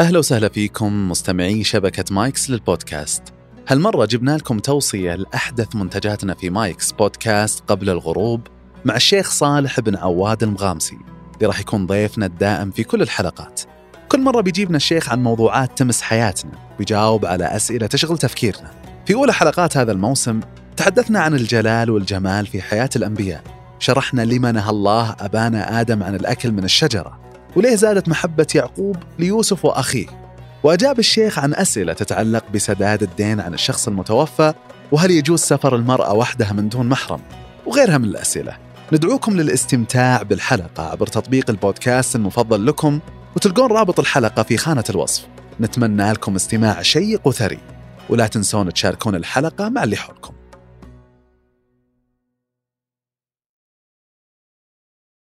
أهلا وسهلا فيكم مستمعي شبكة مايكس للبودكاست. هالمرة جبنا لكم توصية لأحدث منتجاتنا في مايكس بودكاست قبل الغروب مع الشيخ صالح بن عواد المغامسي اللي راح يكون ضيفنا الدائم في كل الحلقات. كل مرة بيجيبنا الشيخ عن موضوعات تمس حياتنا ويجاوب على أسئلة تشغل تفكيرنا. في أولى حلقات هذا الموسم تحدثنا عن الجلال والجمال في حياة الأنبياء. شرحنا لما نهى الله أبانا آدم عن الأكل من الشجرة. وليه زادت محبة يعقوب ليوسف وأخيه؟ وأجاب الشيخ عن أسئلة تتعلق بسداد الدين عن الشخص المتوفى وهل يجوز سفر المرأة وحدها من دون محرم؟ وغيرها من الأسئلة. ندعوكم للاستمتاع بالحلقة عبر تطبيق البودكاست المفضل لكم وتلقون رابط الحلقة في خانة الوصف. نتمنى لكم استماع شيق وثري. ولا تنسون تشاركون الحلقة مع اللي حولكم.